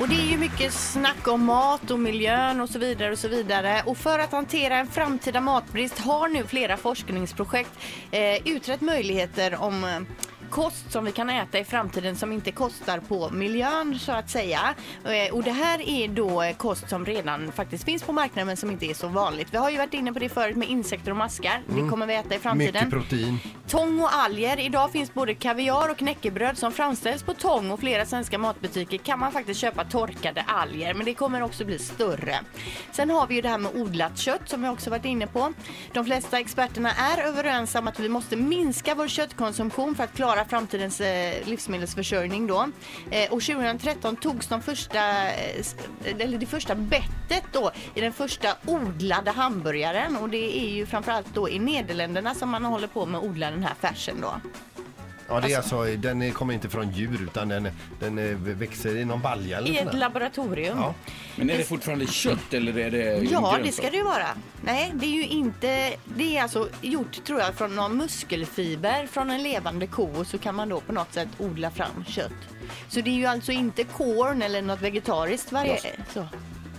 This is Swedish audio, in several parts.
Och det är ju mycket snack om mat och miljön och så vidare och så vidare. Och för att hantera en framtida matbrist har nu flera forskningsprojekt eh, utrett möjligheter om eh, kost som vi kan äta i framtiden som inte kostar på miljön så att säga. Eh, Och det här är då kost som redan faktiskt finns på marknaden men som inte är så vanligt. Vi har ju varit inne på det förut med insekter och maskar. Det kommer vi äta i framtiden. Mycket protein. Tång och alger. Idag finns både kaviar och knäckebröd som framställs på tång och flera svenska matbutiker kan man faktiskt köpa torkade alger men det kommer också bli större. Sen har vi ju det här med odlat kött som vi också varit inne på. De flesta experterna är överens om att vi måste minska vår köttkonsumtion för att klara framtidens eh, livsmedelsförsörjning då. Eh, och 2013 togs de första, eh, eller det första bettet då i den första odlade hamburgaren och det är ju framförallt då i Nederländerna som man håller på med att odla den här färsen då. Ja, det är alltså, den är- kommer inte från djur utan den, den växer i någon balja eller I ett där. laboratorium. Ja. Men är det fortfarande kött eller är det Ja, grönsak? det ska det ju vara. Nej, det är ju inte... Det är alltså gjort, tror jag, från någon muskelfiber från en levande ko och så kan man då på något sätt odla fram kött. Så det är ju alltså inte korn eller något vegetariskt varje... Så.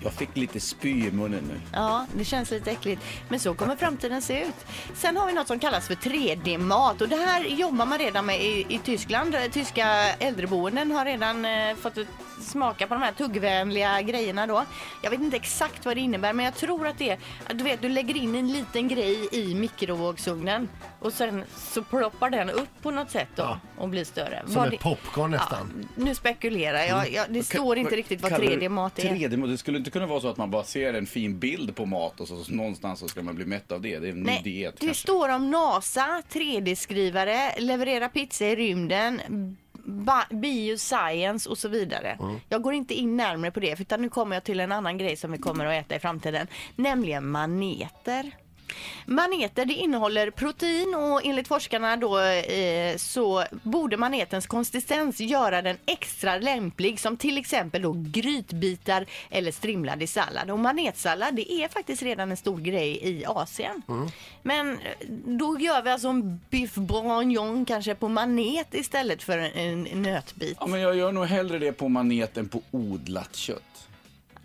Jag fick lite spy i munnen nu. Ja, det känns lite äckligt. Men så kommer framtiden se ut. Sen har vi något som kallas för 3D-mat och det här jobbar man redan med i, i Tyskland. Tyska äldreboenden har redan eh, fått ett- smaka på de här tuggvänliga grejerna då. Jag vet inte exakt vad det innebär men jag tror att det är, du vet, du lägger in en liten grej i mikrovågsugnen och sen så ploppar den upp på något sätt då Ja. och blir större. Som Vad ett det- popcorn nästan. Ja, nu spekulerar jag. jag det står inte riktigt vad Kallar du 3D-mat är. 3D-mat? Det skulle inte kunna vara så att man bara ser en fin bild på mat och så, så någonstans så ska man bli mätt av det. Det är en ny diet det kanske. står om NASA, 3D-skrivare, leverera pizza i rymden, bioscience och så vidare. Jag går inte in närmare på det, utan nu kommer jag till en annan grej som vi kommer att äta i framtiden, nämligen maneter. Maneter det innehåller protein och enligt forskarna då eh, så borde manetens konsistens göra den extra lämplig som till exempel då grytbitar eller strimlad i sallad. Och manetsallad det är faktiskt redan en stor grej i Asien. Men eh, då gör vi alltså en biff bourguignon kanske på manet istället för en, en nötbit. Ja, men jag gör nog hellre det på manet än på odlat kött.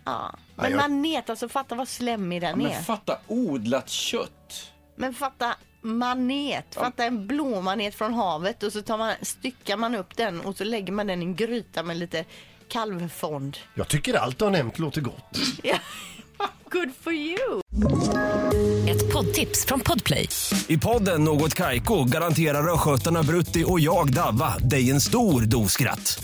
Ja. Ja, Men jag- manet, alltså fatta vad slemmig den Ja, är. men fatta odlat kött. Men fatta manet, fatta en blå manet från havet och så tar man, styckar man upp den och så lägger man den i en gryta med lite kalvfond. Jag tycker allt du har nämnt låter gott. Ja. Good for you! Ett poddtips från Podplay. I podden Något Kaiko garanterar östgötarna Brutti och jag, Davva, dig en stor dos skratt.